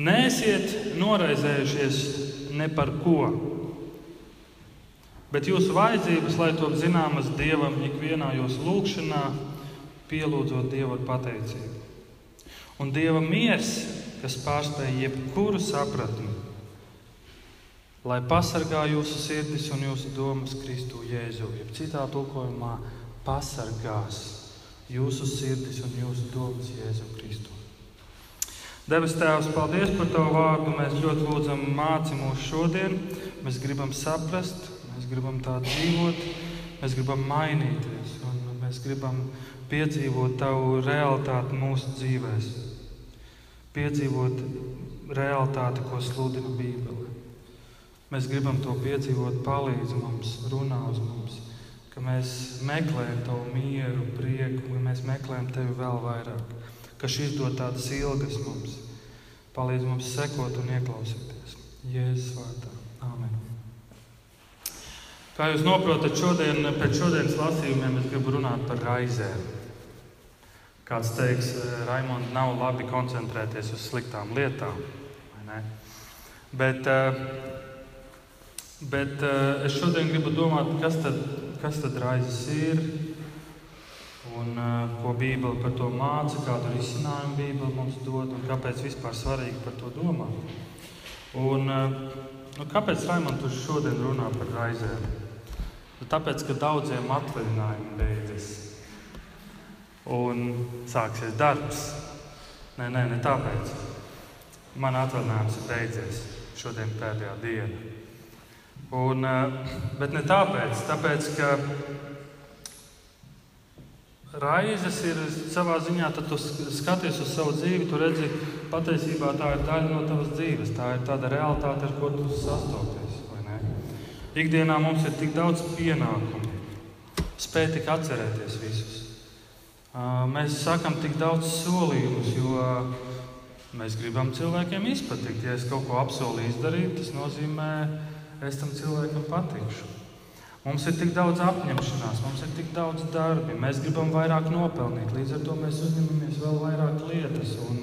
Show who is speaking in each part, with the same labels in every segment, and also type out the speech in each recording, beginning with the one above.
Speaker 1: Nēsiet noraizējušies ne par ko, bet jūsu vajadzības, lai top zināmas Dievam ikvienā jūsu lūgšanā, pielūdzot Dievu ar pateicību. Un Dieva miers, kas pārspēj jebkuru sapratni, lai pasargā jūsu sirdis un jūsu domas Kristu Jēzu. Jeb citā tulkojumā pasargās jūsu sirdis un jūsu domas Jēzu Kristu. Debes Tēvs, paldies par Tavu vārdu. Mēs ļoti lūdzam, māci mūs šodien. Mēs gribam saprast, mēs gribam tā dzīvot, mēs gribam mainīties un mēs gribam piedzīvot Tavu realitāti mūsu dzīvēm. Piedzīvot realitāti, ko sludina Bībele. Mēs gribam to piedzīvot, palīdz mums, runā uz mums, ka mēs meklējam Tavu mieru, prieku, ka mēs meklējam Tevi vēl vairāk ka šis dod tādas ilgas mums, palīdz mums sekot un ieklausīties. Jēzus vārdā. Amen. Kā jūs saprotat, šodien, pēc šodienas lasījumiem es gribu runāt par raizēm. Kāds teiks, Raimond, nav labi koncentrēties uz sliktām lietām. Bet, bet es šodien gribu domāt, kas tad, kas tad raizes ir, un uh, ko Bībele par to māca, kādu risinājumu Bībele mums dod un kāpēc vispār svarīgi par to domāt. Un, uh, nu, kāpēc Raimons tur šodien runā par raizēm? Nu, tāpēc, ka daudziem atvaļinājumi beidzas un sāksies darbs. Nē, nē, ne tāpēc. Man atvaļinājums ir beidzies. Šodien pēdējā diena. Un, uh, bet ne tāpēc, tāpēc ka Raizes ir savā ziņā, tad tu skaties uz savu dzīvi, tu redzi, patiesībā tā ir daļa no tavas dzīves. Tā ir tāda realitāte, ar ko tu sastopies. Ikdienā mums ir tik daudz pienākumu, spēt tik atcerēties visus. Mēs sakam tik daudz solījumus, jo mēs gribam cilvēkiem izpatikt. Ja es kaut ko apsolu izdarīt, tas nozīmē, es tam cilvēkam patikšu. Mums ir tik daudz apņemšanās, mums ir tik daudz darbi, mēs gribam vairāk nopelnīt. Līdz ar to mēs uzņemamies vēl vairāk lietas. Un,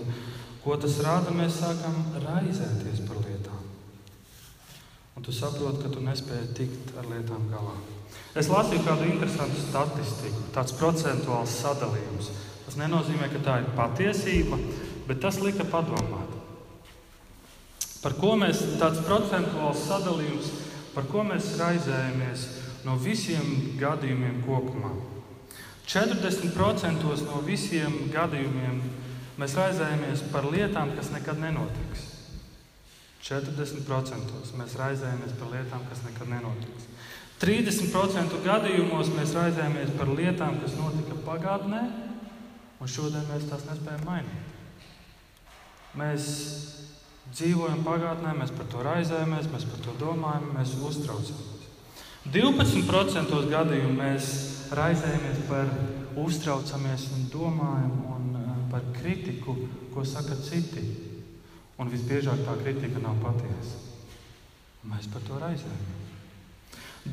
Speaker 1: ko tas rāda? Mēs sākam raizēties par lietām. Un tu saproti, ka tu nespēji tikt ar lietām galā. Es lasīju kādu interesantu statistiku, tāds procentuāls sadalījums. Tas nenozīmē, ka tā ir patiesība, bet tas lika padomāt. Par ko mēs tāds procentuāls sadalījums, par ko mēs raizējamies? no visiem gadījumiem kopumā. 40% no visiem gadījumiem mēs raizējamies par lietām, kas nekad nenotiks. 40% mēs raizējamies par lietām, kas nekad nenotiks. 30% gadījumos mēs raizējamies par lietām, kas notika pagātnē, un šodien mēs tās nespējam mainīt. Mēs dzīvojam pagātnē, mēs par to raizējamies, mēs par to domājam, mēs uztraucamies. 12% gadījumu mēs raizējamies par, uztraucamies un domājam un eh, par kritiku, ko saka citi. Un visbiežāk tā kritika nav patiesa. Mēs par to raizējamies.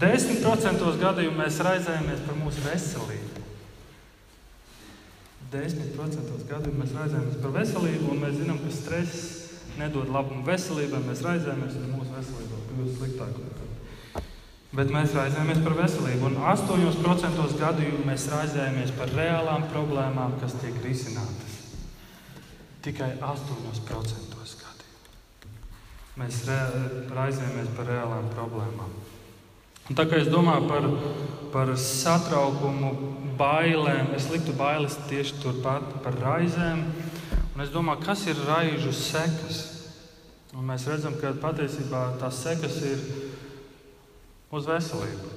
Speaker 1: 10% gadījumu mēs raizējamies par mūsu veselību. 10% gadījumu mēs raizējamies par veselību, un mēs zinām, ka stress nedod labumu veselībai. Mēs raizējamies, un mūsu veselība kļūst sliktāka. Bet mēs raizējamies par veselību. Un 8% gadījumu mēs raizējamies par reālām problēmām, kas tiek risinātas. Tikai 8% gadījumu mēs raizējamies par reālām problēmām. Un tā kā es domāju par, par satraukumu, bailēm, es liktu bailes tieši turpat par raizēm. Un es domāju, kas ir raižu sekas. Un mēs redzam, ka patiesībā tās sekas ir uz veselību.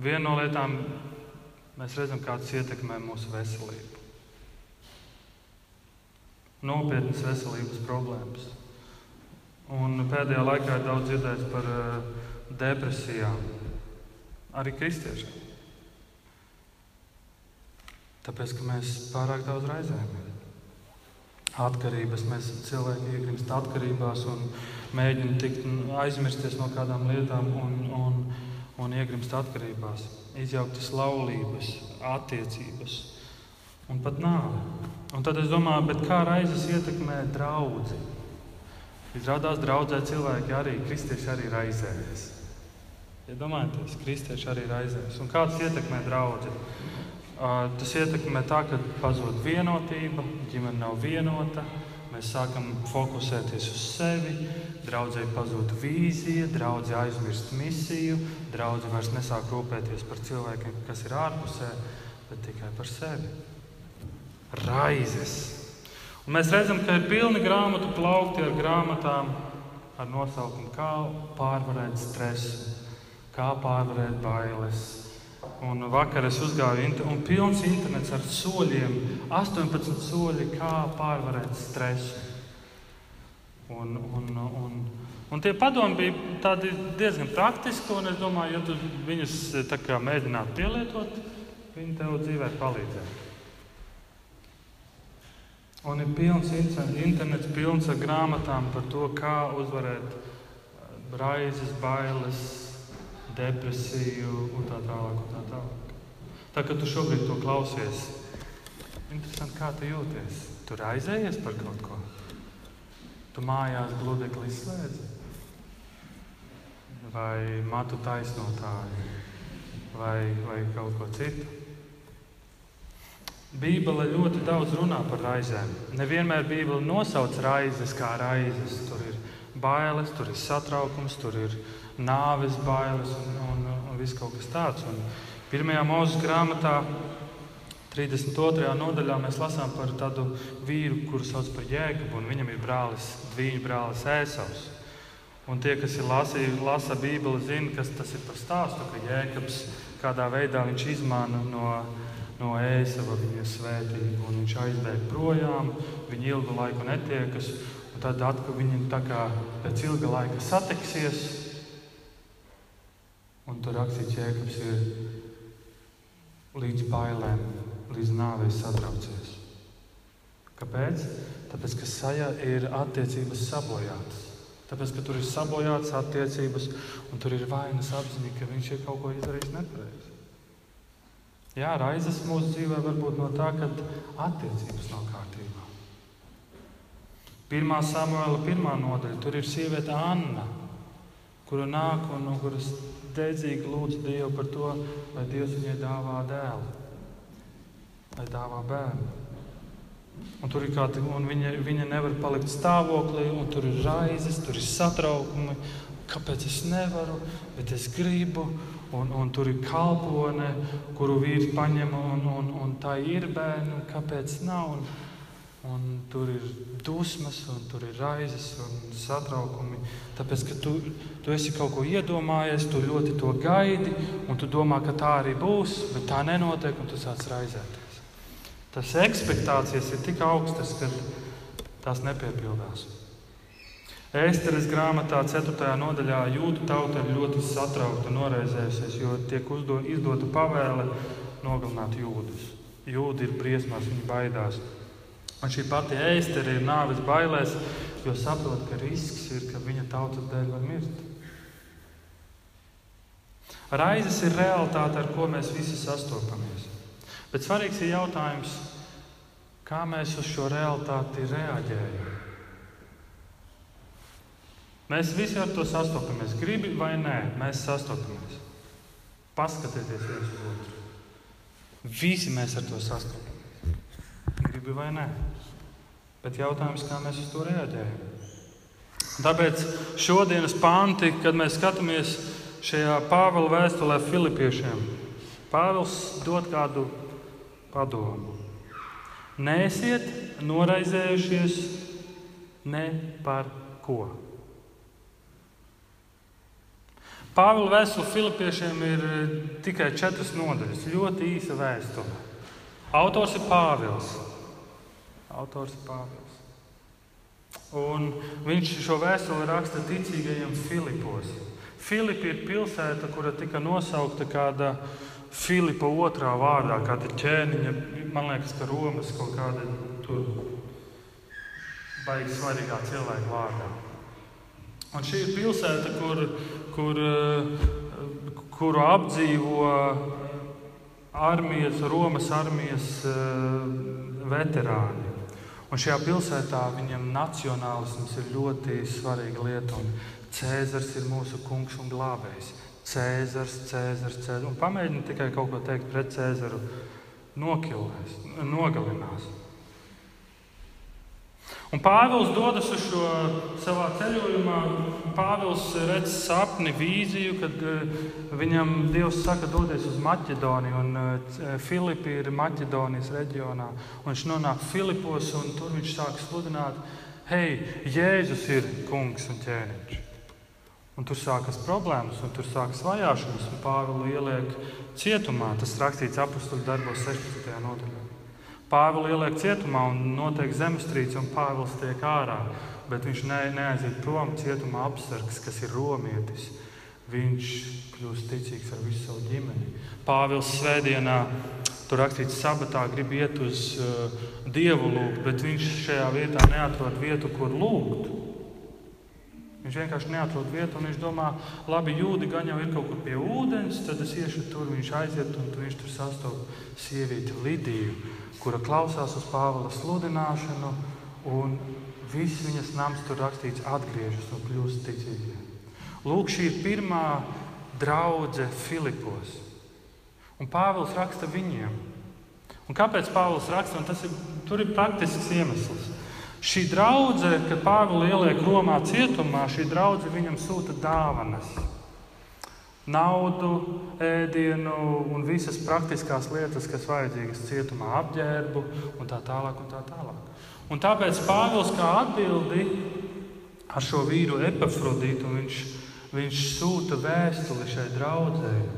Speaker 1: Viena no lietām mēs redzam, kā tas ietekmē mūsu veselību. Nopietnas veselības problēmas. Un pēdējā laikā ir daudz dzirdēts par uh, depresijām, arī kristiešiem. Tāpēc, ka mēs pārāk daudz raizējamies. Atkarības mēs cilvēki iegrimst atkarībās un mēģinam tikt, aizmirsties no kādām lietām. Un, un, un iegrimst atkarībās, izjauktas laulības, attiecības un pat nāve. Un tad es domāju, kā raizes ietekmē draugu. Izrādās, draudzē cilvēki arī, kristieši arī raizējas. Iedomājieties, ja kristieši arī raizējas. Un kā tas ietekmē draugu? Tas ietekmē tā, ka pazūd vienotība, ģimene nav vienota, mēs sākam fokusēties uz sevi, draudzē pazūd vīzija, draudzē aizmirst misiju, draudzē vairs nesāk rūpēties par cilvēkiem, kas ir ārpusē, bet tikai par sevi. Raizes. Un mēs redzam, ka ir pilni grāmatu plaukti ar grāmatām ar nosaukumu, kā pārvarēt stresu, kā pārvarēt bailes Un vakar es uzgāju, un pilns internets ar soļiem, 18 soļi, kā pārvarēt stresu. Un, un, un, un tie padomi bija diezgan praktiski, un es domāju, ja tu viņus mēģinātu pielietot, viņi tev dzīvē palīdzēs. Un ir pilns internets, pilns ar grāmatām par to, kā uzvarēt raizes, bailes, depresiju un tā tālāk. Un tā, tālāk. tā kā tu šobrīd to klausies, interesanti, kā tu jūties. Tu raizējies par kaut ko. Tu mājās gludekli izslēdzi. Vai matu taisnotāju, vai, vai kaut ko citu. Bībele ļoti daudz runā par raizēm. Nevienmēr Bībele nosauc raizes kā raizes. Tur ir bailes, tur ir satraukums, tur ir nāves bailes un, un, un viss kaut kas tāds. Un pirmajā mūža grāmatā, 32. nodaļā, mēs lasām par tādu vīru, kuru sauc par Jēkabu, un viņam ir brālis, viņa brālis Ēsavs. Un tie, kas ir lasījuši, lasa Bībeli, zina, kas tas ir par stāstu, ka Jēkabs kādā veidā viņš izmana no, no ēsava viņa svētību, un viņš aizbēg projām, viņi ilgu laiku netiekas, un tad atkal viņi tā kā pēc ilga laika satiksies, Un tur rakstīts, ka Jēkabs ir līdz bailēm, līdz nāvei satraucies. Kāpēc? Tāpēc, ka sajā ir attiecības sabojātas. Tāpēc, ka tur ir sabojātas attiecības, un tur ir vainas apziņa, ka viņš ir kaut ko izdarījis nepareizi. Jā, raizes mūsu dzīvē var būt no tā, ka attiecības nav kārtībā. Pirmā samuēla, pirmā nodaļa, tur ir sieviete Anna, kura nāk un no kuras dedzīgi lūdz Dievu par to, lai Dievs viņai dāvā dēlu, lai dāvā bērnu. Un tur ir kāda, un viņa, viņa nevar palikt stāvoklī, un tur ir raizes, tur ir satraukumi. Kāpēc es nevaru, bet es gribu, un, un tur ir kalpone, kuru vīrs paņem, un, un, un tā ir bērni, un kāpēc nav. Un, Un tur ir dusmas, un tur ir raizes un satraukumi. Tāpēc, ka tu, tu esi kaut ko iedomājies, tu ļoti to gaidi, un tu domā, ka tā arī būs, bet tā nenotiek, un tu sāc raizēties. Tas expectācijas ir tik augstas, ka tās nepiepildās. Ēsteres grāmatā, 4. nodaļā, jūtu tauta ir ļoti satraukta un noraizējusies, jo tiek uzdo, izdota pavēle nogalināt jūdus. Jūdi ir briesmās, viņi baidās. Un šī pati ēstere ir nāves bailēs, jo saprot, ka risks ir, ka viņa tautas dēļ var mirt. Raizes ir realitāte, ar ko mēs visi sastopamies. Bet svarīgs ir jautājums, kā mēs uz šo realitāti reaģējam. Mēs visi ar to sastopamies. Gribi vai nē, mēs sastopamies. Paskatieties viens uz otru. Visi mēs ar to sastopamies gribi vai nē. Bet jautājums, kā mēs uz to reaģējam? Tāpēc šodienas panti, kad mēs skatāmies šajā Pāvila vēstulē Filipiešiem, Pāvils dod kādu padomu. Nēsiet noraizējušies ne par ko. Pāvila vēstule Filipiešiem ir tikai četras nodaļas, ļoti īsa vēstule. Autors ir Pāvils. Autors ir Pāvils. Un viņš šo vēstuli raksta ticīgajiem Filipos. Filipi ir pilsēta, kura tika nosaukta kāda Filipa otrā vārdā, kāda ķēniņa, man liekas, ka Romas kaut kāda tur baigi svarīgā cilvēka vārdā. Un šī ir pilsēta, kur, kur, kuru apdzīvo armijas, Romas armijas veterāni. Un šajā pilsētā viņam nacionālisms ir ļoti svarīga lieta. Cēzars ir mūsu kungs un glābējs. Cēzars, Cēzars, Cēzars. Un pamēģini tikai kaut ko teikt pret Cēzaru, nokilēs, nogalinās. Un Pāvils dodas uz šo savā ceļojumā. Pāvils redz sapni, vīziju, kad uh, viņam Dievs saka, dodies uz Maķedoniju. Un uh, Filipi ir Maķedonijas reģionā. Un viņš nonāk Filipos, un tur viņš sāk sludināt, hei, Jēzus ir kungs un ķēniņš. Un tur sākas problēmas, un tur sākas vajāšanas, un Pāvilu ieliek cietumā. Tas rakstīts apakstuļu darbos 16. nodaļā. Pāvilu ieliek cietumā un notiek zemestrīce, un Pāvils tiek ārā. Bet viņš ne, neaiziet prom cietumā apsargs, kas ir romietis. Viņš kļūst ticīgs ar visu savu ģimeni. Pāvils svētdienā, tur rakstīts, sabatā grib iet uz uh, dievu lūgt, bet viņš šajā vietā neatrod vietu, kur lūgt. Viņš vienkārši neatrod vietu, un viņš domā, labi, jūdi gan jau ir kaut kur pie ūdens, tad es iešu tur, viņš aiziet, un viņš tur sastopas sievieti Lidiju, kura klausās uz Pāvila sludināšanu, un viss viņas nams tur rakstīts atgriežas un kļūst ticīgi. Lūk, šī ir pirmā draudzene Filipos. Un Pāvils raksta viņiem. Un kāpēc Pāvils raksta? Un tas ir, tur ir praktisks iemesls. Šī draudzene, kad Pāvils ieliek Romā cietumā, šī draudzene viņam sūta dāvanas. Naudu, ēdienu un visas praktiskās lietas, kas vajadzīgas cietumā, apģērbu un tā tālāk. Un tā tālāk. Un tāpēc Pāvils kā atbildi ar šo vīru epafrodītu viņš, viņš sūta vēstuli šai draudzēji.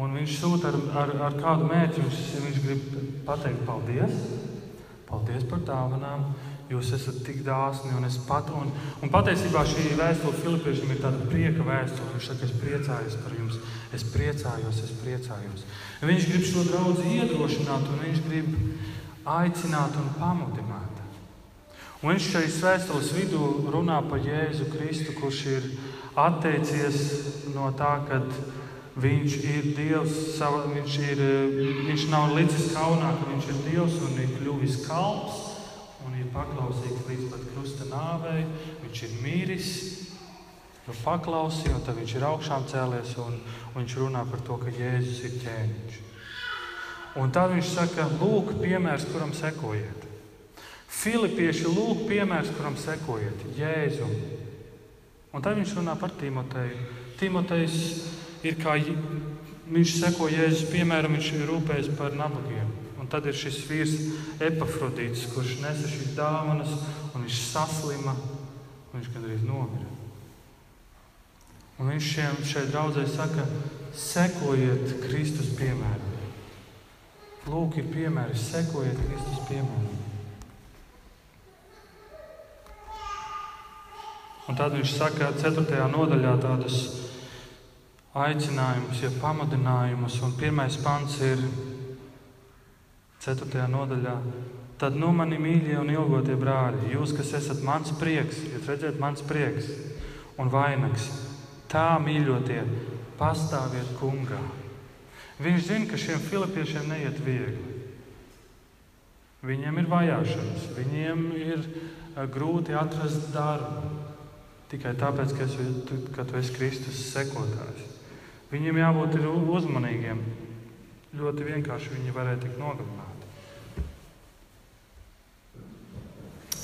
Speaker 1: Un viņš sūta ar, ar, ar kādu mērķi. Viņš, viņš grib pateikt paldies, paldies par dāvanām Jūs esat tik dāsni un es pat. Un, un patiesībā šī vēstule Filipiešiem ir tāda prieka vēstule. Viņš saka, es priecājos par jums, es priecājos, es priecājos. Viņš grib šo draugu iedrošināt, un viņš grib aicināt un pamudināt. Un viņš šajā vēstules vidū runā par Jēzu Kristu, kurš ir atteicies no tā, ka viņš ir Dievs, viņš, ir, viņš nav licis kaunā, ka viņš ir Dievs un ir kļuvis kalps paklausīgs līdz pat krusta nāvei. Viņš ir mīris, nu paklausīja, un tad viņš ir augšām cēlies un, un viņš runā par to, ka Jēzus ir ķēniņš. Un tad viņš saka, lūk, piemērs, kuram sekojiet. Filipieši, lūk, piemērs, kuram sekojiet, Jēzum. Un tad viņš runā par Timoteju. Timotejs ir kā viņš seko Jēzus piemēram, viņš ir rūpējis par nabagiem tad ir šis vīrs Epafrodīts, kurš nesa šīs dāvanas, un viņš saslima, un viņš gandrīz nomira. Un viņš šiem, šai draudzē saka, sekojiet Kristus piemēram. Lūk, ir piemēri, sekojiet Kristus piemēram. Un tad viņš saka, 4. nodaļā tādus aicinājumus, ja pamudinājumus, un pirmais pants ir 4. nodaļā. Tad nu mani mīļie un ilgotie brāļi, jūs, kas esat mans prieks, jūs redzat, mans prieks un vainags, tā mīļotie, pastāviet kungā. Viņš zina, ka šiem filipiešiem neiet viegli. Viņiem ir vajāšanas, viņiem ir eh, grūti atrast darbu. Tikai tāpēc, ka, es, ka tu esi Kristus sekotājs. Viņiem jābūt uzmanīgiem. Ļoti vienkārši viņi varēja tikt nogalināti.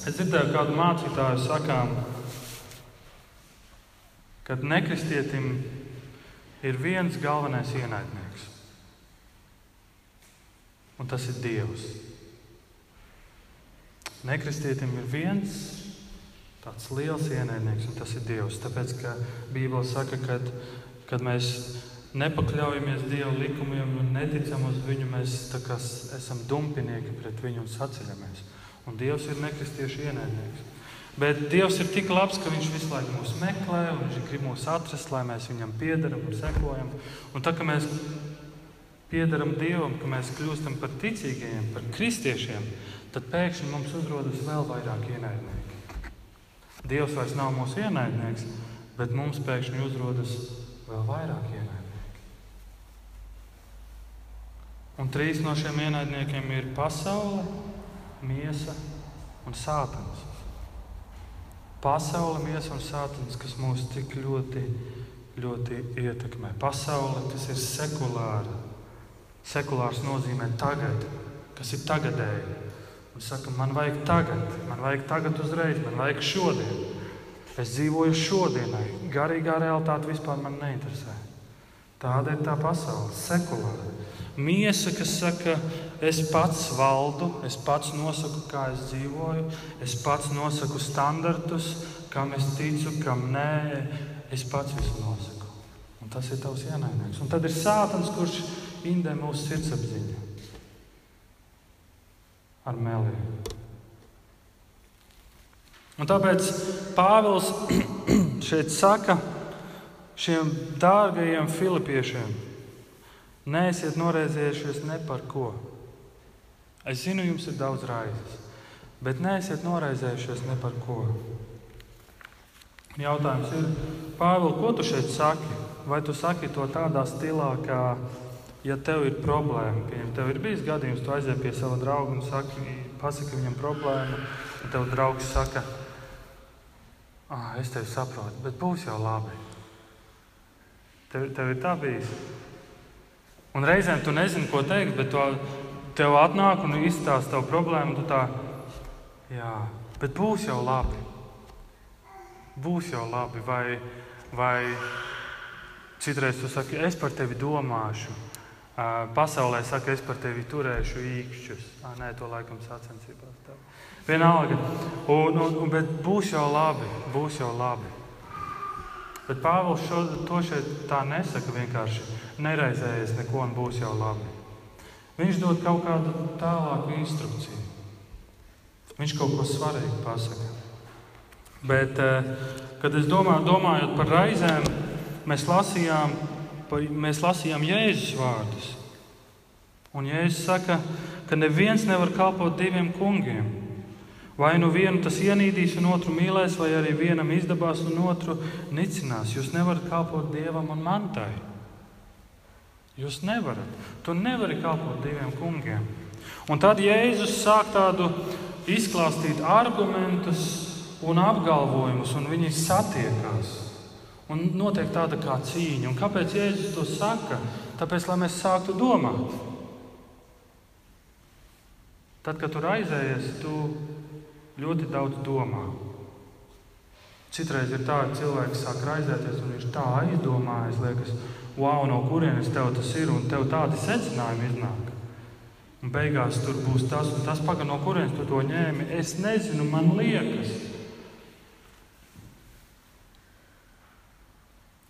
Speaker 1: Es dzirdēju kādu mācītāju sakām, ka nekristietim ir viens galvenais ienaidnieks, un tas ir Dievs. Nekristietim ir viens tāds liels ienaidnieks, un tas ir Dievs. Tāpēc, ka Bībele saka, ka kad mēs nepakļaujamies Dieva likumiem un neticam uz viņu, mēs esam dumpinieki pret viņu un saceļamies. Un Dievs ir nekristiešu ienaidnieks. Bet Dievs ir tik labs, ka Viņš visu laiku mūs meklē, un Viņš grib mūs atrast, lai mēs Viņam piedaram un sekojam. Un tā kā mēs piedaram Dievam, ka mēs kļūstam par ticīgajiem, par kristiešiem, tad pēkšņi mums uzrodas vēl vairāk ienaidnieki. Dievs vairs nav mūsu ienaidnieks, bet mums pēkšņi uzrodas vēl vairāk ienaidnieki. Un trīs no šiem ienaidniekiem ir pasaule, miesa un sātans. Pasaule, miesa un sātans, kas mūs tik ļoti, ļoti ietekmē. Pasaule, kas ir sekulāra. Sekulārs nozīmē tagad, kas ir tagadēji. Un saka, man vajag tagad, man vajag tagad uzreiz, man vajag šodien. Es dzīvoju šodienai. Garīgā realitāte vispār man neinteresē. Tāda ir tā pasaule, sekulāra. Miesa, kas saka, es pats valdu, es pats nosaku, kā es dzīvoju, es pats nosaku standartus, kam es ticu, kam nē, es pats visu nosaku. Un tas ir tavs ienaidnieks. Un tad ir sāpens, kurš indē mūsu sirdsapziņu ar meliem. Un tāpēc Pāvils šeit saka šiem dārgajiem filipiešiem, neesiet noraizējušies ne par ko. Es zinu, jums ir daudz raizes, bet neesiet noraizējušies ne par ko. Jautājums ir, Pāvils, ko tu šeit saki? Vai tu saki to tādā stilā, kā, ja tev ir problēma, piemēram, tev ir bijis gadījums, tu aizies pie sava drauga un saki, pasaki viņam problēmu, un tev draugs saka, ah, es tevi saprotu, bet būs jau labi. Tev, tev ir tā bijis. Un reizēm tu nezini, ko teikt, bet to, tev atnāk un izstāsta tavu problēmu. Tu tā, jā, bet būs jau labi. Būs jau labi. Vai, vai citreiz tu saki, es par tevi domāšu. Pasaulē saka, es par tevi turēšu īkšķus. À, nē, to laikam sacensībās. Tā. Vienalga. Un, un, un, bet būs jau labi. Būs jau labi. Bet Pāvils šo, to šeit tā nesaka vienkārši neraizējies neko un būs jau labi. Viņš dod kaut kādu tālāku instrukciju. Viņš kaut ko svarīgu pasaka. Bet, kad es domāju, domājot par raizēm, mēs lasījām mēs lasījām Jēzus vārdus. Un Jēzus saka, ka neviens nevar kalpot diviem kungiem. Vai nu vienu tas ienīdīs, un otru mīlēs, vai arī vienam izdabās, un otru nicinās. Jūs nevarat kalpot dievam un mantai. Jūs nevarat. Tu nevari kalpot diviem kungiem. Un tad Jēzus sāk tādu izklāstīt argumentus un apgalvojumus, un viņi satiekās. Un notiek tāda kā cīņa. Un kāpēc Jēzus to saka? Tāpēc, lai mēs sāktu domāt. Tad, kad tu raizējies, tu ļoti daudz domā. Citreiz ir tā, ka cilvēks sāk raizēties, un viņš tā aizdomājas, liekas, wow, no kurienes tev tas ir, un tev tādi secinājumi iznāk. Un beigās tur būs tas un tas, pagaidi, no kurienes tu to ņēmi. Es nezinu, man liekas.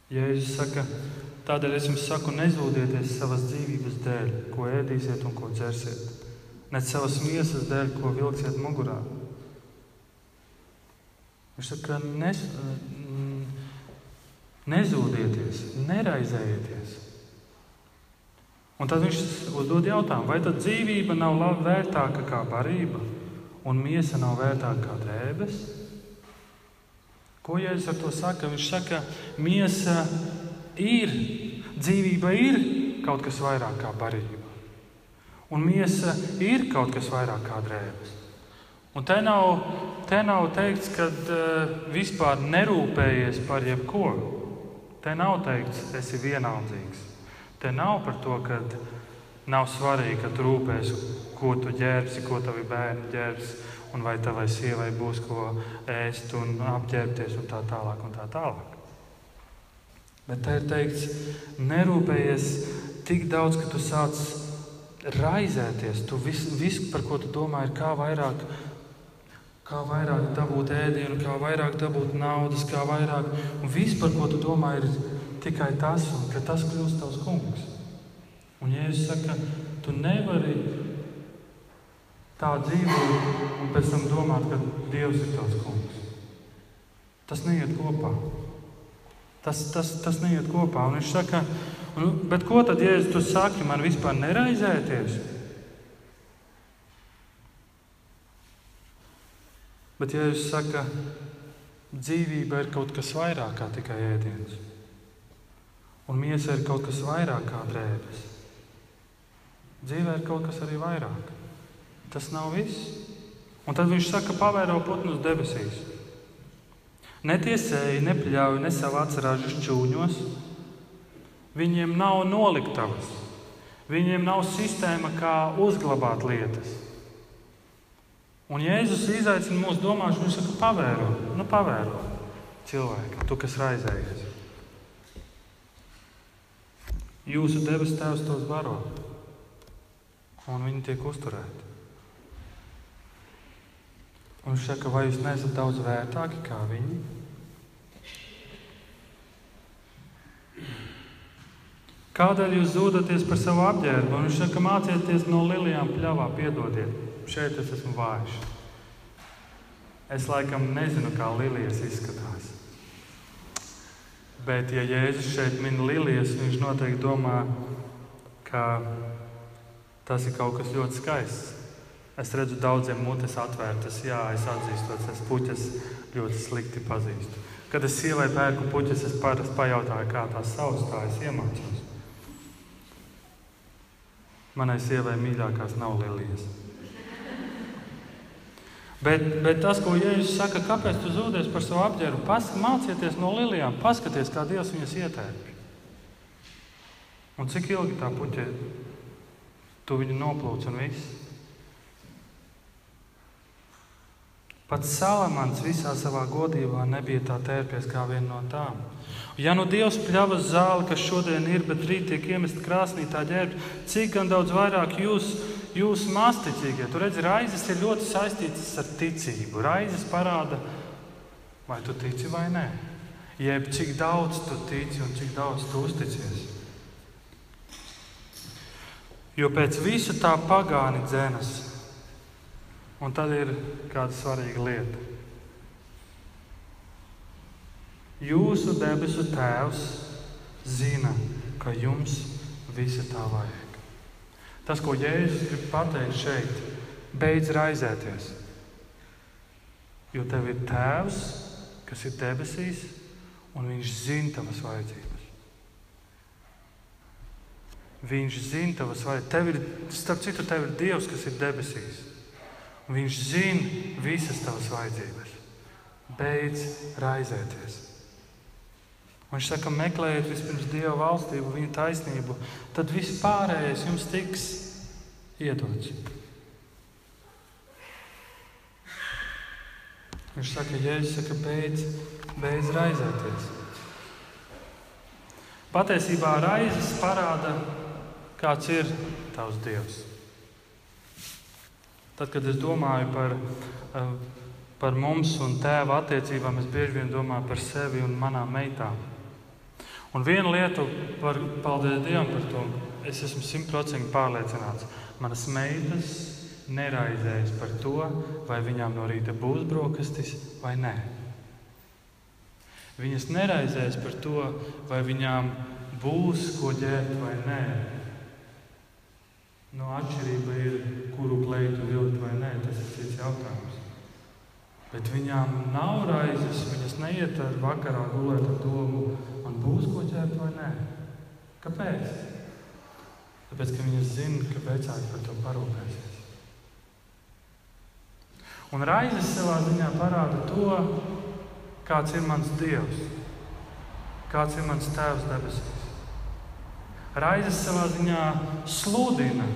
Speaker 1: Jēzus saka, tādēļ es jums saku, nezūdieties savas dzīvības dēļ, ko ēdīsiet un ko dzersiet, ne savas miesas dēļ, ko vilksiet mugurā. Viņš saka, nes, nezūdieties, neraizējieties. Un tad viņš uzdod jautājumu, vai tad dzīvība nav vērtāka kā barība, un miesa nav vērtāka kā drēbes? Ko Jēzus ar to saka? Viņš saka, miesa ir, dzīvība ir kaut kas vairāk kā barība. Un miesa ir kaut kas vairāk kā drēbes. Un te nav, te nav teikts, ka uh, vispār nerūpējies par jebko. Te nav teikts, esi vienaldzīgs. Te nav par to, ka nav svarīgi, ka tu rūpēsi, ko tu ģērbsi, ko tavi bērni ģērbsi un vai tavai sievai būs ko ēst un apģērbties un tā tālāk. Un tā tālāk. Bet te ir teikts, nerūpējies tik daudz, ka tu sāc raizēties. Tu viss, vis, par ko tu domā, ir kā vairāk, kā vairāk dabūt ēdienu, kā vairāk dabūt naudas, kā vairāk. Un viss, par ko tu domā, ir tikai tas, un ka tas kļūst tavs kungs. Un Jēzus saka, tu nevari tā dzīvot un pēc tam domāt, ka Dievs ir tavs kungs. Tas neiet kopā. Tas, tas, tas neiet kopā. Un viņš saka, bet ko tad, ja tu saki, man vispār neraizēties? Bet, ja jūs sakat, dzīvība ir kaut kas vairāk kā tikai ēdiens, un miesa ir kaut kas vairāk kā drēbes, dzīvē ir kaut kas arī vairāk. Tas nav viss. Un tad viņš saka, pavēro putnus debesīs. Netiesēji, nepļauj ne savu atsarāžu šķūņos. Viņiem nav noliktavas, viņiem nav sistēma, kā uzglabāt lietas. Un Jēzus izaicina mūsu domāšanu, viņš saka, pavēro, nu pavēro cilvēku, tu, kas raizējies. Jūsu debes tēvs tos baro, un viņi tiek uzturēti. Un viņš saka, vai jūs neesat daudz vērtāki kā viņi? Kādēļ jūs zūdaties par savu apģērbu? Un viņš saka, mācieties no lilijām pļāvā, piedodiet, šeit es esmu vājš. Es laikam nezinu, kā lilijas izskatās. Bet, ja Jēzus šeit min lilijas, viņš noteikti domā, ka tas ir kaut kas ļoti skaists. Es redzu, daudziem mutes atvērtas. Jā, es atzīstu, es puķes ļoti slikti pazīstu. Kad es sievai pērku puķes, es parasti pajautāju, kā tās sauc, tā es iemācos. Manai sievai mīļākās nav lilijas. Bet, bet tas, ko Jēzus saka, kāpēc tu zūdies par savu apģērbu, mācieties no lilijām, paskaties, kā Dievs viņas ietērpj. Un cik ilgi tā puķē, tu viņu noplūc un viss. Pats Salamans visā savā godībā nebija tā tērpies kā viena no tām. Ja nu Dievs pļavas zāli, kas šodien ir, bet rīt tiek iemest krāsnī tā ģērbta, cik gan daudz vairāk jūs, jūs masticīgie, tur redzat, raizes ir ļoti saistītas ar ticību. Raizes parāda, vai tu tici vai nē. Jeb cik daudz tu tici un cik daudz tu uzticies. Jo pēc visa tā pagāni dzēnas, un tad ir kāda svarīga lieta. Jūsu debesu Tēvs zina, ka jums visa tā vajag. Tas, ko Jēzus grib pateikt šeit, beidz raizēties. Jo tev ir Tēvs, kas ir debesīs, un Viņš zina tavas vajadzības. Viņš zina tavas vajadzības. Tev ir, starp citu, tev ir Dievs, kas ir debesīs. Viņš zina visas tavas vajadzības. Beidz raizēties. Viņš saka, meklējiet vispirms Dieva valstību, viņa taisnību, tad viss pārējais jums tiks iedots. Viņš saka, Jēzus saka, beidz, beidz raizēties. Patiesībā raizes parāda, kāds ir tavs Dievs. Tad, kad es domāju par, eh, par mums un tēva attiecībām, es bieži vien domāju par sevi un manām meitām. Un viena lieta, par, paldies Dievam par to, es esmu simtprocentīgi pārliecināts. Manas meitas neraizējas par to, vai viņām no rīta būs brokastis vai nē. Viņas neraizējas par to, vai viņām būs ko ģērbt vai nē. No atšķirība ir, kuru kleitu vilkt vai nē, tas ir cits jautājums. Bet viņām nav raizes, viņas neiet ar vakarā gulēt ar domu, būs ko ķert vai nē. Kāpēc? Tāpēc, ka viņi zina, ka vecāki par to parūpēsies. Un raizes savā ziņā parāda to, kāds ir mans Dievs, kāds ir mans Tēvs debesīs. Raizes savā ziņā sludina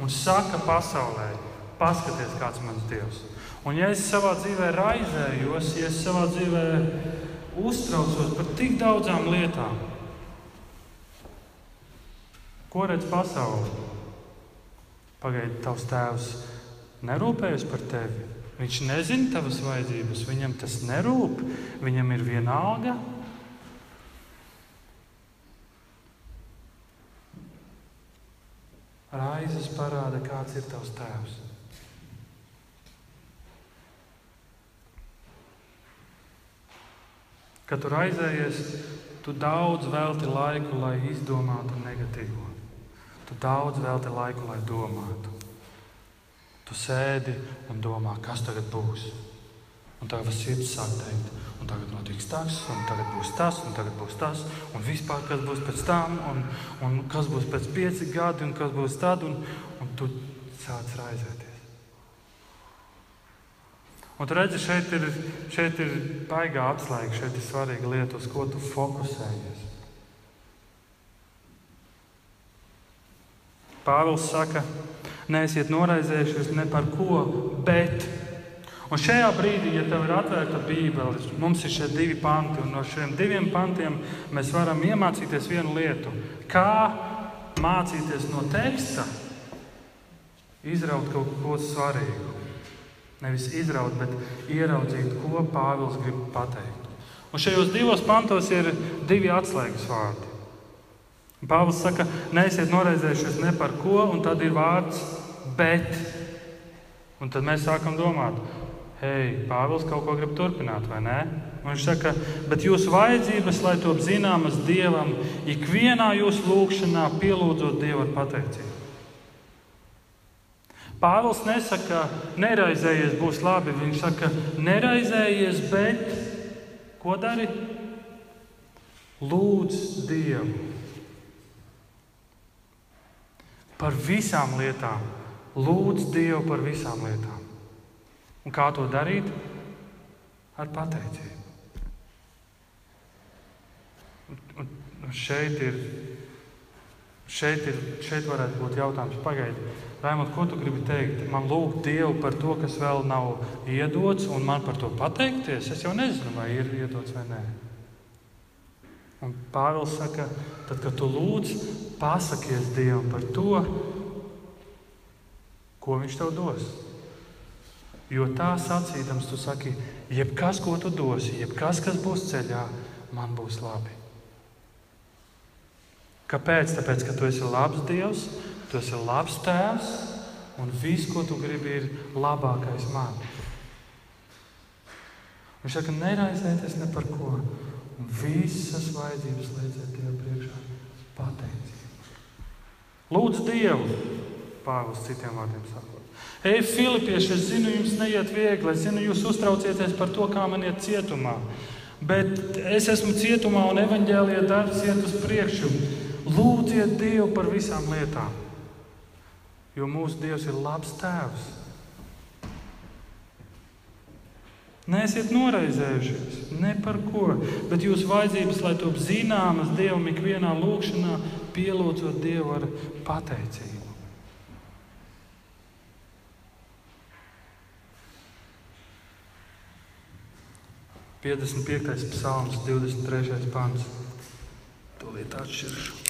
Speaker 1: un saka pasaulē, paskaties, kāds ir mans Dievs. Un ja es savā dzīvē raizējos, ja es savā dzīvē uztraucos par tik daudzām lietām. Ko redz pasaule? Pagaidiet, tavs tēvs nerūpējas par tevi. Viņš nezina tavas vajadzības, viņam tas nerūp, viņam ir vienalga. Raizes parāda, kāds ir tavs tēvs. Kad tu raizējies, tu daudz velti laiku, lai izdomātu negatīvo. Tu daudz velti laiku, lai domātu. Tu sēdi un domā, kas tagad būs. Un tagad sirds sāk teikt, un tagad notiks tas, un tagad būs tas, un tagad būs tas, un vispār kas būs pēc tam, un, un kas būs pēc pieci gadi, un kas būs tad, un, un tu sāc raizēties. Un tu redzi, šeit ir, šeit ir baigā atslēga, šeit ir svarīga lieta, uz ko tu fokusējies. Pāvils saka, neesiet noraizējušies ne par ko, bet. Un šajā brīdī, ja tev ir atvērta Bībele, mums ir šie divi panti, un no šiem diviem pantiem mēs varam iemācīties vienu lietu. Kā mācīties no teksta, izraut kaut ko svarīgu. Nevis izraut, bet ieraudzīt, ko Pāvils grib pateikt. Un šajos divos pantos ir divi atslēgas vārdi. Pāvils saka, neesiet noraizējušies ne par ko, un tad ir vārds bet. Un tad mēs sākam domāt, hei, Pāvils kaut ko grib turpināt, vai ne? Un viņš saka, bet jūsu vajadzības, lai top zināmas Dievam, ikvienā jūsu lūgšanā pielūdzot Dievu ar pateicību. Pāvils nesaka, neraizējies, būs labi. Viņš saka, neraizējies, bet ko dari? Lūdz Dievu par visām lietām. Lūdz Dievu par visām lietām. Un kā to darīt? Ar pateicību. Un, un šeit ir, šeit ir, šeit varētu būt jautājums, pagaidi, Raimond, ko tu gribi teikt? Man lūgt Dievu par to, kas vēl nav iedots, un man par to pateikties. Es jau nezinu, vai ir iedots vai nē. Un Pāvils saka, tad, kad tu lūdz, pasakies Dievam par to, ko Viņš tev dos. Jo tā sacīdams, tu saki, jebkas, ko tu dosi, jebkas, kas būs ceļā, man būs labi. Kāpēc? Tāpēc, ka tu esi labs Dievs, tu esi labs tēvs, un viss, ko tu gribi, ir labākais man. Viņš saka, neraizēties ne par ko. Un visas vajadzības liedziet Dievu priekšā pateicību. Lūdzu Dievu, Pāvils citiem vārdiem sakot. Ej, Filipieši, es zinu, jums neiet viegli, es zinu, jūs uztraucieties par to, kā man iet cietumā. Bet es esmu cietumā un evaņģēlīja darbs iet uz priekšu. Lūdziet Dievu par visām lietām. Jo mūsu Dievs ir labs tēvs. Neesiet noraizējušies ne par ko, bet jūsu vajadzības, lai top zināmas Dievam ikvienā lūkšanā, pielūdzot Dievu ar pateicību. Piedesmit piektais psalms, 23. pants. Tūlīt atšķiršu.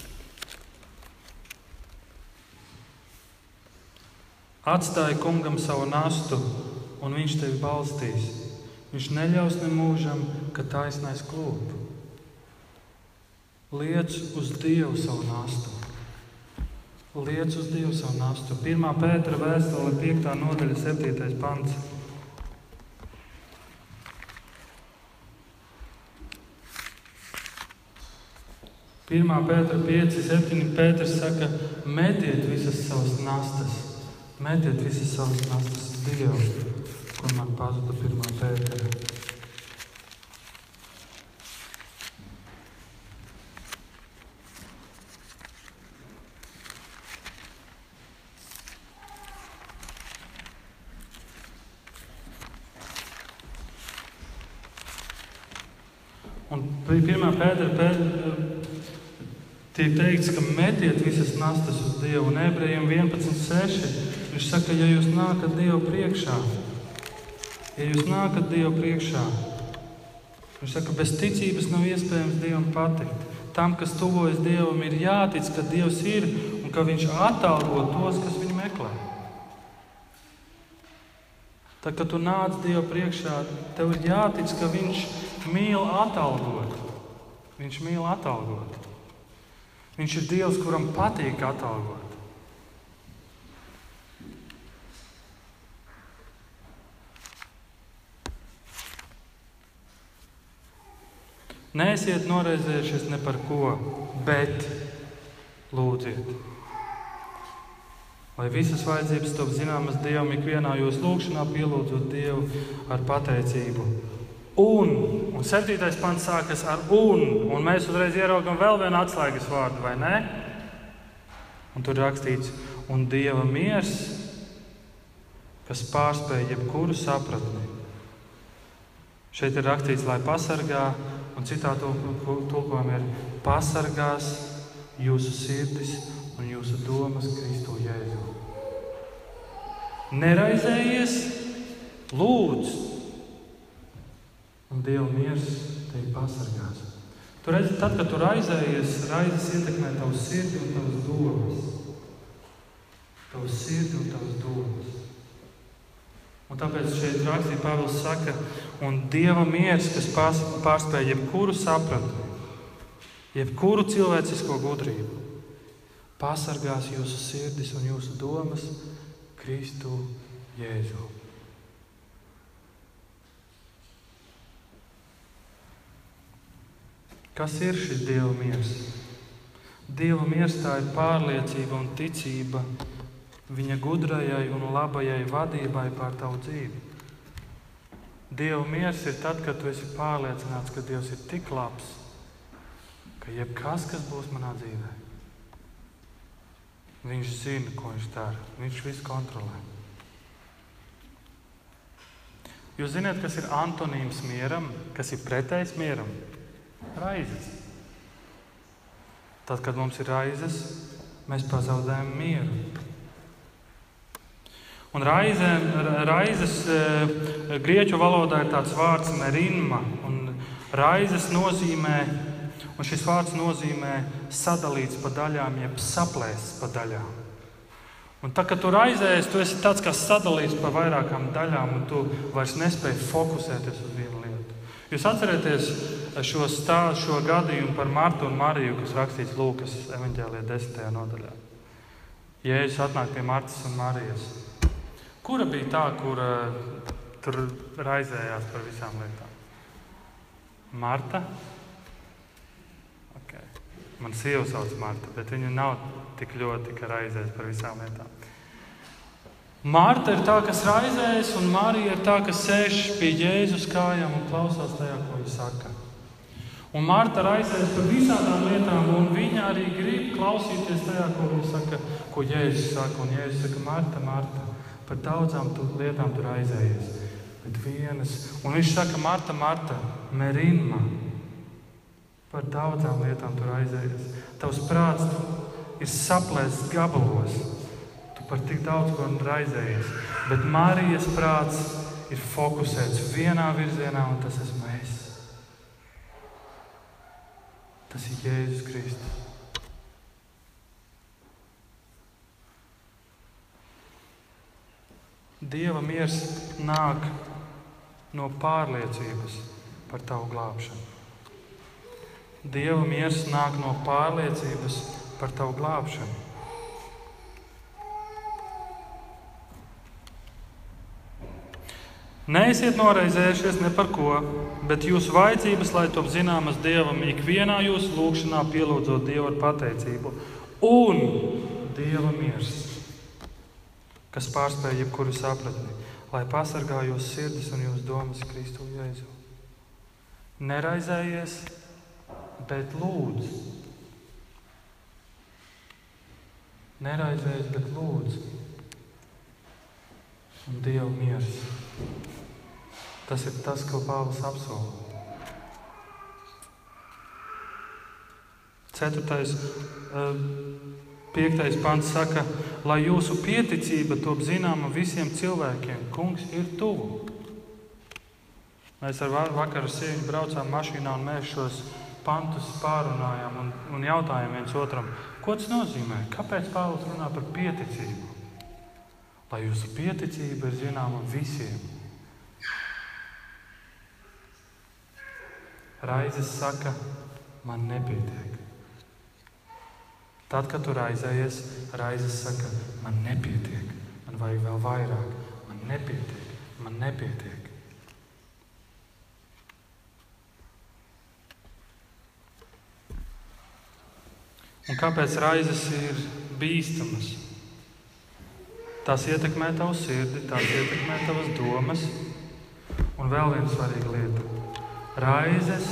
Speaker 1: Atstāj kungam savu nastu, un viņš tevi balstīs. Viņš neļaus nemūžam, ka taisnais klūp. Liec uz Dievu savu nastu. Liec uz Dievu savu nastu. 1. pētera vēstule, 5. nodaļa, 7. pants. Pirmā pētera 5, 7. pēters saka, metiet visas savas nastas, metiet visas savas nastas Dievu kur man pazuda pirmā pētera. Un pirmā pētera pētera tiek teikts, ka metiet visas nastas uz Dievu. Un ebrejiem 11.6. Viņš saka, ja jūs nākat Dievu priekšā, Ja jūs nākat Dievu priekšā, viņš saka, bez ticības nav iespējams Dievam patikt. Tam, kas tuvojas Dievam, ir jātic, ka Dievs ir un ka Viņš atalgo tos, kas viņu meklē. Tad, kad tu nāc Dievu priekšā, tev ir jātic, ka Viņš mīl atalgot. Viņš mīl atalgot. Viņš ir Dievs, kuram patīk atalgot. Nēsiet noraizējušies ne par ko, bet lūdziet. Lai visas vajadzības top zināmas Dievam, ikvienā jūsu lūgšanā pielūdzot Dievu ar pateicību. Un, un septītais pants sākas ar un, un mēs uzreiz ieraugam vēl vienu atslēgas vārdu, vai ne? Un tur rakstīts, un Dieva miers, kas pārspēj jebkuru sapratni, Šeit ir rakstīts, lai pasargā, un citā tulkojumā ir pasargās jūsu sirdis un jūsu domas Kristu Jēzu. Neraizējies, lūdzu, un Dieva miers tevi pasargās. Tu redzi, tad, kad tu raizējies, raizes ietekmē tavu sirdi un tavas domas. Tavu sirdi un tavas domas. Un tāpēc šeit rakstīja Pāvils saka, un Dieva miers, kas pārspēj jebkuru sapratni, jebkuru cilvēcisko gudrību, pasargās jūsu sirdis un jūsu domas Kristu Jēzu. Kas ir šis Dieva miers? Dieva miers tā ir pārliecība un ticība viņa gudrajai un labajai vadībai pār tavu dzīvi. Dieva miers ir tad, kad tu esi pārliecināts, ka Dievs ir tik labs, ka jebkas, kas būs manā dzīvē, Viņš zina, ko viņš dara. Viņš visu kontrolē. Jūs zināt, kas ir antonīms mieram, kas ir pretējs mieram? Raizes. Tad, kad mums ir raizes, mēs pazaudējam mieru. Un raize, raizes eh, grieķu valodā ir tāds vārds merinma. Raizes nozīmē Un šis vārds nozīmē sadalīts pa daļām, jeb saplēsts pa daļām. Un tā, kad tu raizējies, tu esi tāds kā sadalīts pa vairākām daļām, un tu vairs nespēji fokusēties uz vienu lietu. Jūs atcerieties šo, stā, šo gadījumu par Martu un Mariju, kas rakstīts Lūkas evanģēlijā, 10. nodaļā. Jēzus atnāk pie Martas un Marijas. Kura bija tā, kura tur raizējās par visām lietām? Marta Man sieva sauc Marta, bet viņa nav tik ļoti raizēs par visām lietām. Marta ir tā, kas raizējas, un Marija ir tā, kas sēž pie Jēzus kājām un klausās tajā, ko viņa saka. Un Marta raizējas par visām lietām, un viņa arī grib klausīties tajā, ko saka, ko Jēzus saka. Un Jēzus saka, Marta, Marta, par daudzām tu, lietām tu raizējies. Bet vienas, un viņš saka, Marta, Marta, Merīna par daudzām lietām tur aizējies. Tavs prāts ir saplēsts gabalos. Tu par tik daudz ko raizējies. Bet Marijas prāts ir fokusēts vienā virzienā, un tas esmu es. Tas ir Jēzus Kristus. Dieva miers nāk no pārliecības par tavu glābšanu. Dieva miers nāk no pārliecības par tavu glābšanu. Neesiet noraizējušies ne par ko, bet jūsu vajadzības, lai top zināmas Dievam, ikvienā jūsu lūgšanā pielūdzot Dievu ar pateicību. Un Dieva miers, kas pārspēj jebkuru sapratni, lai pasargā jūsu sirdis un jūsu domas Kristu Jēzu. Neraizējies! bet lūdzu. Neraizējies, bet lūdzu. Un Dieva miers. Tas ir tas, ko Pāvils apsolīja. Ceturtais, eh, piektais pants saka, lai jūsu pieticība top zināma visiem cilvēkiem. Kungs ir tuvu. Mēs ar vakaru sievieti braucām mašīnā un mēs šos pantus pārunājām un, un jautājām viens otram, ko tas nozīmē? Kāpēc Pāvils runā par pieticību? Lai jūsu pieticība ir zināma visiem. Raizes saka, man nepietiek. Tad, kad tu raizējies, raizes saka, man nepietiek, man vajag vēl vairāk, man nepietiek, man nepietiek. Un kāpēc raizes ir bīstamas? Tās ietekmē tavu sirdi, tās ietekmē tavas domas. Un vēl viena svarīga lieta. Raizes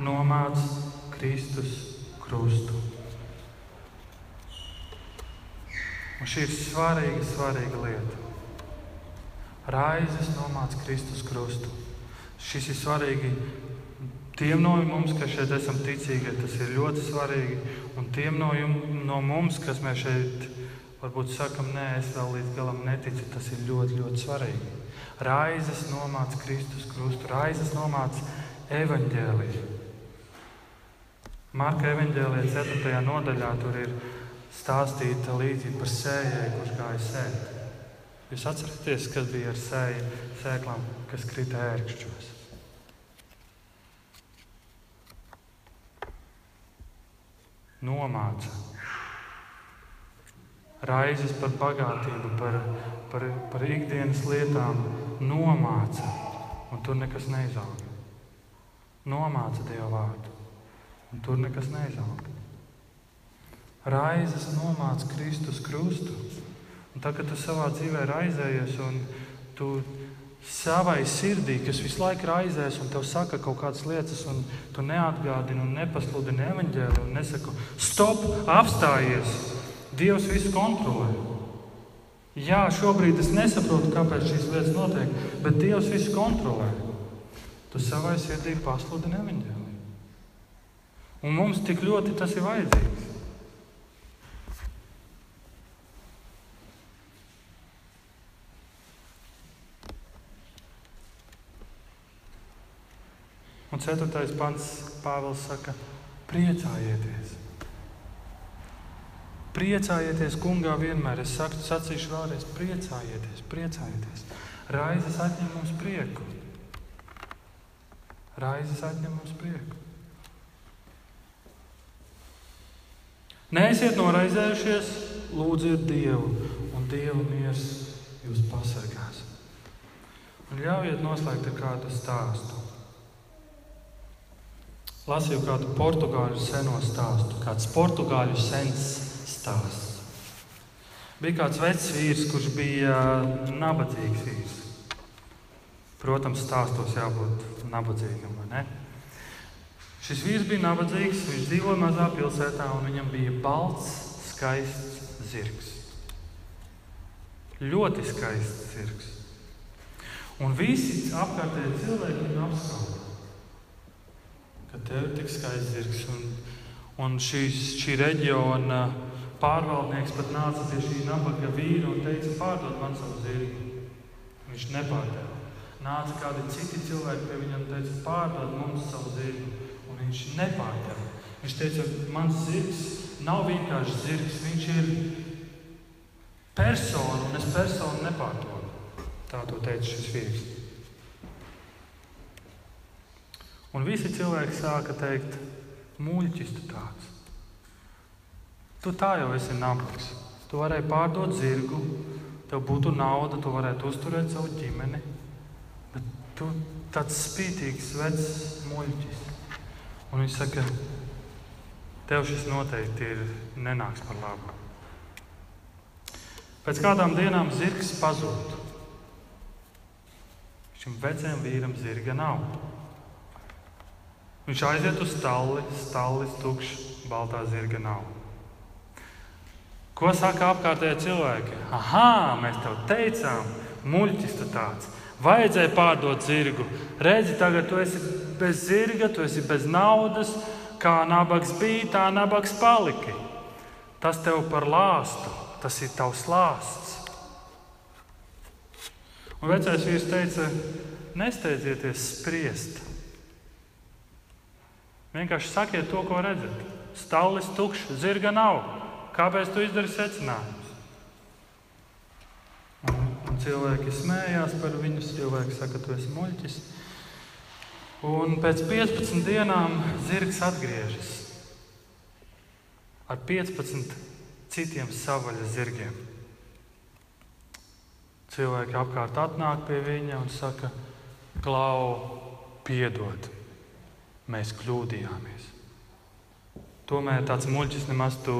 Speaker 1: nomāca Kristus krustu. Un šī ir svarīga, svarīga lieta. Raizes nomāca Kristus krustu. Šis ir svarīgi tiem no mums, kas šeit esam ticīgi. Tas ir ļoti svarīgi. Un tiem no, jum, no mums, kas mēs šeit varbūt sakam, nē, es vēl līdz galam neticu, tas ir ļoti, ļoti svarīgi. Raizes nomāca Kristus krustu, raizes nomāca evaņģēliju. Marka evaņģēlijā 4. nodaļā tur ir stāstīta līdzība par sējēju, kurš gāja sēt. Jūs atceraties, kas bija ar sēju, sēklām, kas krita ērkšķos? Nomāca. Raizes par bagātību, par, par, par ikdienas lietām nomāca, un tur nekas neizauga. Nomāca Dieva vārdu, un tur nekas neizauga. Raizes nomāca Kristus krustu. Un tā, kad tu savā dzīvē raizējies un tu savai sirdī, kas visu laiku raizēs un tev saka kaut kādas lietas, un tu neatgādini un nepasludini evaņģēlu un nesaki, stop, apstājies! Dievs visu kontrolē. Jā, šobrīd es nesaprotu, kāpēc šīs lietas notiek, bet Dievs visu kontrolē. Tu savai sirdī pasludini evaņģēlu. Un mums tik ļoti tas ir vajadzīgs. Un ceturtais pants Pāvils saka, priecājieties. Priecājieties, kungā, vienmēr. Es saku, sacīšu vēlreiz, priecājieties, priecājieties. Raizes atņem mums prieku. Raizes atņem mums prieku. Neesiet noraizējušies, lūdziet Dievu, un Dieva miers jūs pasargās. Un ļaujiet noslēgt ar kādu stāstu. Lasīju kādu portugāļu seno stāstu, kāds portugāļu sens stāsts. Bija kāds vecs vīrs, kurš bija nabadzīgs vīrs. Protams, stāstos jābūt nabadzīgam. Šis vīrs bija nabadzīgs, viņš dzīvoja mazā pilsētā un viņam bija balts, skaists zirgs. Ļoti skaists zirgs. Un visi apkārtējie cilvēki viņu apskauda ka tev ir tik skaists zirgs. Un, un šīs, šī reģiona pārvaldnieks pat nāca pie šī nabaga vīra un teica, pārdod man savu zirgu. Viņš nepārdeva. Nāca kādi citi cilvēki pie viņam un teica, pārdod mums savu zirgu. Un viņš nepārdeva. Viņš teica, mans zirgs nav vienkārši zirgs, viņš ir persona un es personu nepārdodu. Tā to teica šis vīrs. Un visi cilvēki sāka teikt, muļķis tu tāds. Tu tā jau esi nabaks. Tu varēji pārdot zirgu, tev būtu nauda, tu varētu uzturēt savu ģimeni. Bet tu tāds spītīgs, vecs muļķis. Un viņš saka, tev šis noteikti ir nenāks par labu. Pēc kādām dienām zirgs pazūd. Šim vecajam vīram zirga nav. Viņš aiziet uz stalli, stallis tukšs, baltā zirga nav. Ko saka apkārtējie cilvēki? Ah, mēs tev teicām, muļķis tu tāds. Vajadzēja pārdot zirgu. Redzi, tagad tu esi bez zirga, tu esi bez naudas. Kā nabaks bija, tā nabaks paliki. Tas tev par lāstu, tas ir tavs lāsts. Un vecais vīrs teica, nesteidzieties spriest. Vienkārši sakiet to, ko redzat. Stallis tukšs, zirga nav. Kāpēc tu izdari secinājumus? Un, un cilvēki smējās par viņu. Cilvēki saka, tu esi muļķis. Un pēc 15 dienām zirgs atgriežas ar 15 citiem savaļas zirgiem. Cilvēki apkārt atnāk pie viņa un saka, klau, piedod mēs kļūdījāmies. Tomēr tāds muļķis nemaz tu,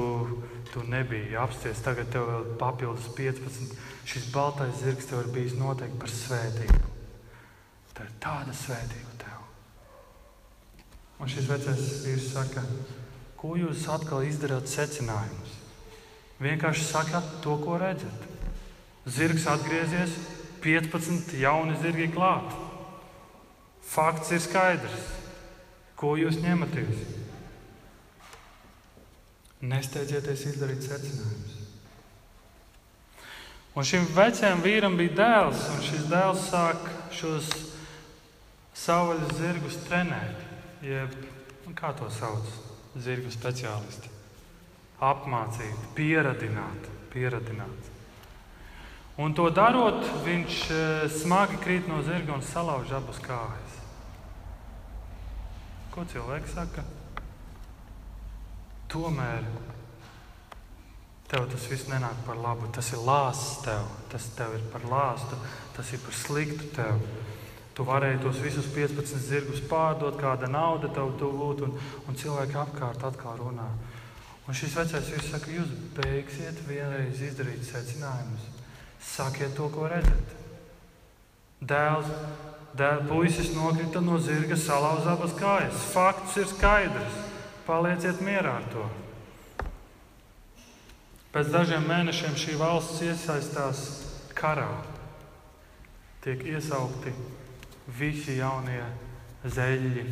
Speaker 1: tu nebija apsties. Tagad tev vēl papildus 15. Šis baltais zirgs tev ir bijis noteikti par svētību. Tā ir tāda svētība tev. Un šis vecais vīrs saka, ko jūs atkal izdarāt secinājumus? Vienkārši sakat to, ko redzat. Zirgs atgriezies, 15 jauni zirgi klāt. Fakts ir skaidrs. Ko jūs ņematies? Nesteidzieties izdarīt secinājumus. Un šim vecajam vīram bija dēls, un šis dēls sāk šos savvaļas zirgus trenēt. Jeb, kā to sauc? Zirgu speciālisti. Apmācīt, pieradināt, pieradināt. Un to darot, viņš eh, smagi krīt no zirga un salauž abas kājas. Ko cilvēks saka? Tomēr tev tas viss nenāk par labu. Tas ir lāsts tev, tas tev ir par lāstu, tas ir par sliktu tev. Tu varēji tos visus 15 zirgus pārdot, kāda nauda tev būtu, un, un cilvēki apkārt atkal runā. Un šis vecais vīrs saka, jūs beigsiet vienreiz izdarīt secinājumus. Sakiet to, ko redzat. Dēls, dēls puisis nokrita no zirga, salauza abas kājas. Fakts ir skaidrs. Palieciet mierā ar to. Pēc dažiem mēnešiem šī valsts iesaistās karā. Tiek iesaukti visi jaunie zeļi,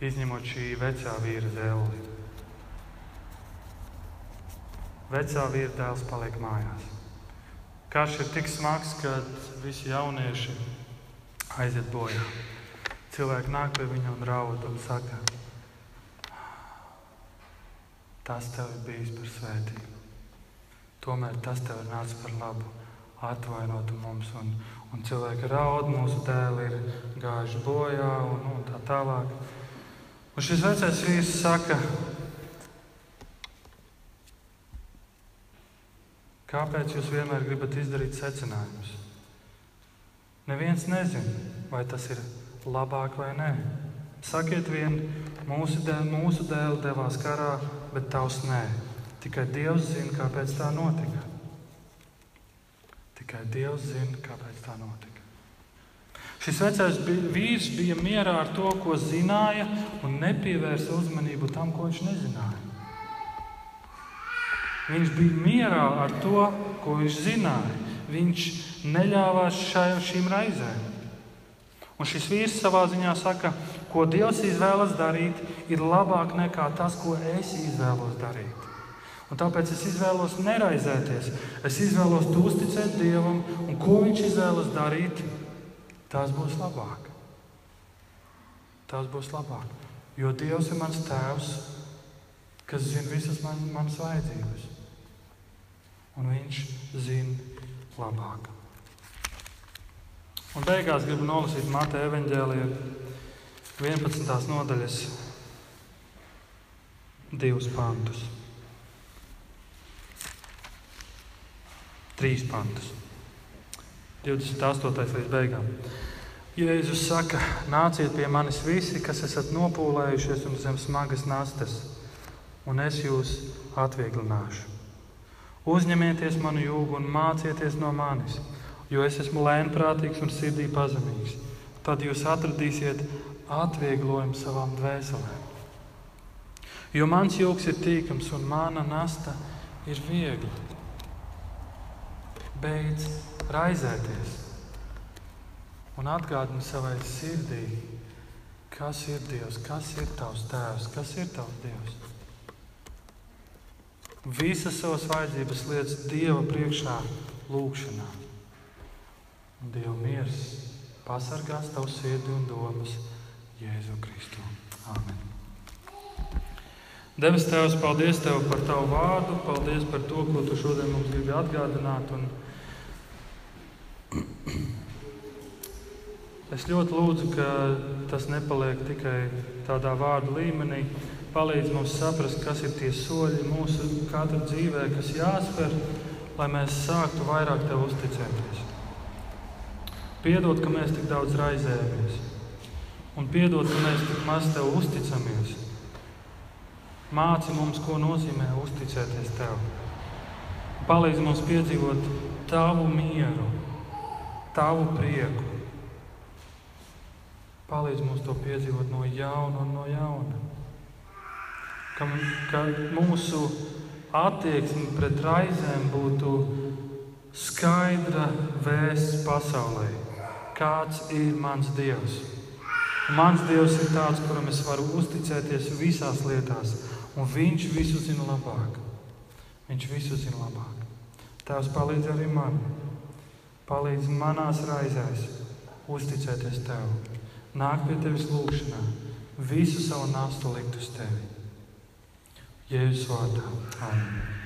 Speaker 1: izņemot šī vecā vīra zēli. Vecā vīra dēls paliek mājās. Karš ir tik smags, ka visi jaunieši aiziet bojā. Cilvēki nāk pie viņa un raud un saka, tas tev ir bijis par svētību. Tomēr tas tev ir nācis par labu, atvainot mums. Un, un cilvēki raud, mūsu dēli ir gājuši bojā un, un tā tālāk. Un šis vecais vīrs saka, Kāpēc jūs vienmēr gribat izdarīt secinājumus? Neviens nezina, vai tas ir labāk vai nē. Sakiet, vien mūsu dēļ, mūsu dēļ devās karā, bet tavs nē. Tikai Dievs zina, kāpēc tā notika. Tikai Dievs zina, kāpēc tā notika. Šis vecais vīrs bija mierā ar to, ko zināja, un nepievērsa uzmanību tam, ko viņš nezināja. Viņš bija mierā ar to, ko viņš zināja. Viņš neļāvās šai, šīm raizēm. Un šis vīrs savā ziņā saka, ko Dievs izvēlas darīt, ir labāk nekā tas, ko es izvēlos darīt. Un tāpēc es izvēlos neraizēties. Es izvēlos uzticēt Dievam, un ko Viņš izvēlas darīt, tas būs labāk. Tas būs labāk. Jo Dievs ir mans tēvs, kas zina visas man, manas vajadzības un viņš zina labāk. Un beigās gribu nolasīt Mateja evaņģēliju 11. nodaļas divus pantus. Trīs pantus. 28. līdz beigām. Jēzus saka, nāciet pie manis visi, kas esat nopūlējušies un zem smagas nastas, un es jūs atvieglināšu. Uzņemieties manu jūgu un mācieties no manis, jo es esmu lēnprātīgs un sirdī pazemīgs. Tad jūs atradīsiet atvieglojumu savām dvēselēm. Jo mans jūgs ir tīkams un mana nasta ir viegla. Beidz raizēties un atgādini savai sirdī, kas ir Dievs, kas ir tavs tēvs, kas ir tavs Dievs. Visas savas vajadzības lietas Dieva priekšā, lūgšanā. Dieva miers pasargās tavu sirdi un domas Jēzu Kristu. Amen. Debes Tēvs, paldies Tev par Tavu vārdu, paldies par to, ko Tu šodien mums gribi atgādināt. Un es ļoti lūdzu, ka tas nepaliek tikai tādā vārdu līmenī, palīdz mums saprast, kas ir tie soļi mūsu katra dzīvē, kas jāspēr, lai mēs sāktu vairāk tev uzticēties. Piedod, ka mēs tik daudz raizējamies, un piedod, ka mēs tik maz tev uzticamies. Māci mums, ko nozīmē uzticēties tev. Palīdz mums piedzīvot tavu mieru, tavu prieku. Palīdz mums to piedzīvot no jauna un no jauna ka, ka mūsu attieksme pret raizēm būtu skaidra vēsts pasaulē. Kāds ir mans Dievs? Mans Dievs ir tāds, kuram es varu uzticēties visās lietās, un Viņš visu zina labāk. Viņš visu zina labāk. Tēvs palīdz arī man. Palīdz manās raizēs uzticēties Tev. Nāk pie Tevis lūgšanā, visu savu nastu likt uz Tevi. Jēzus vārdā. Amen.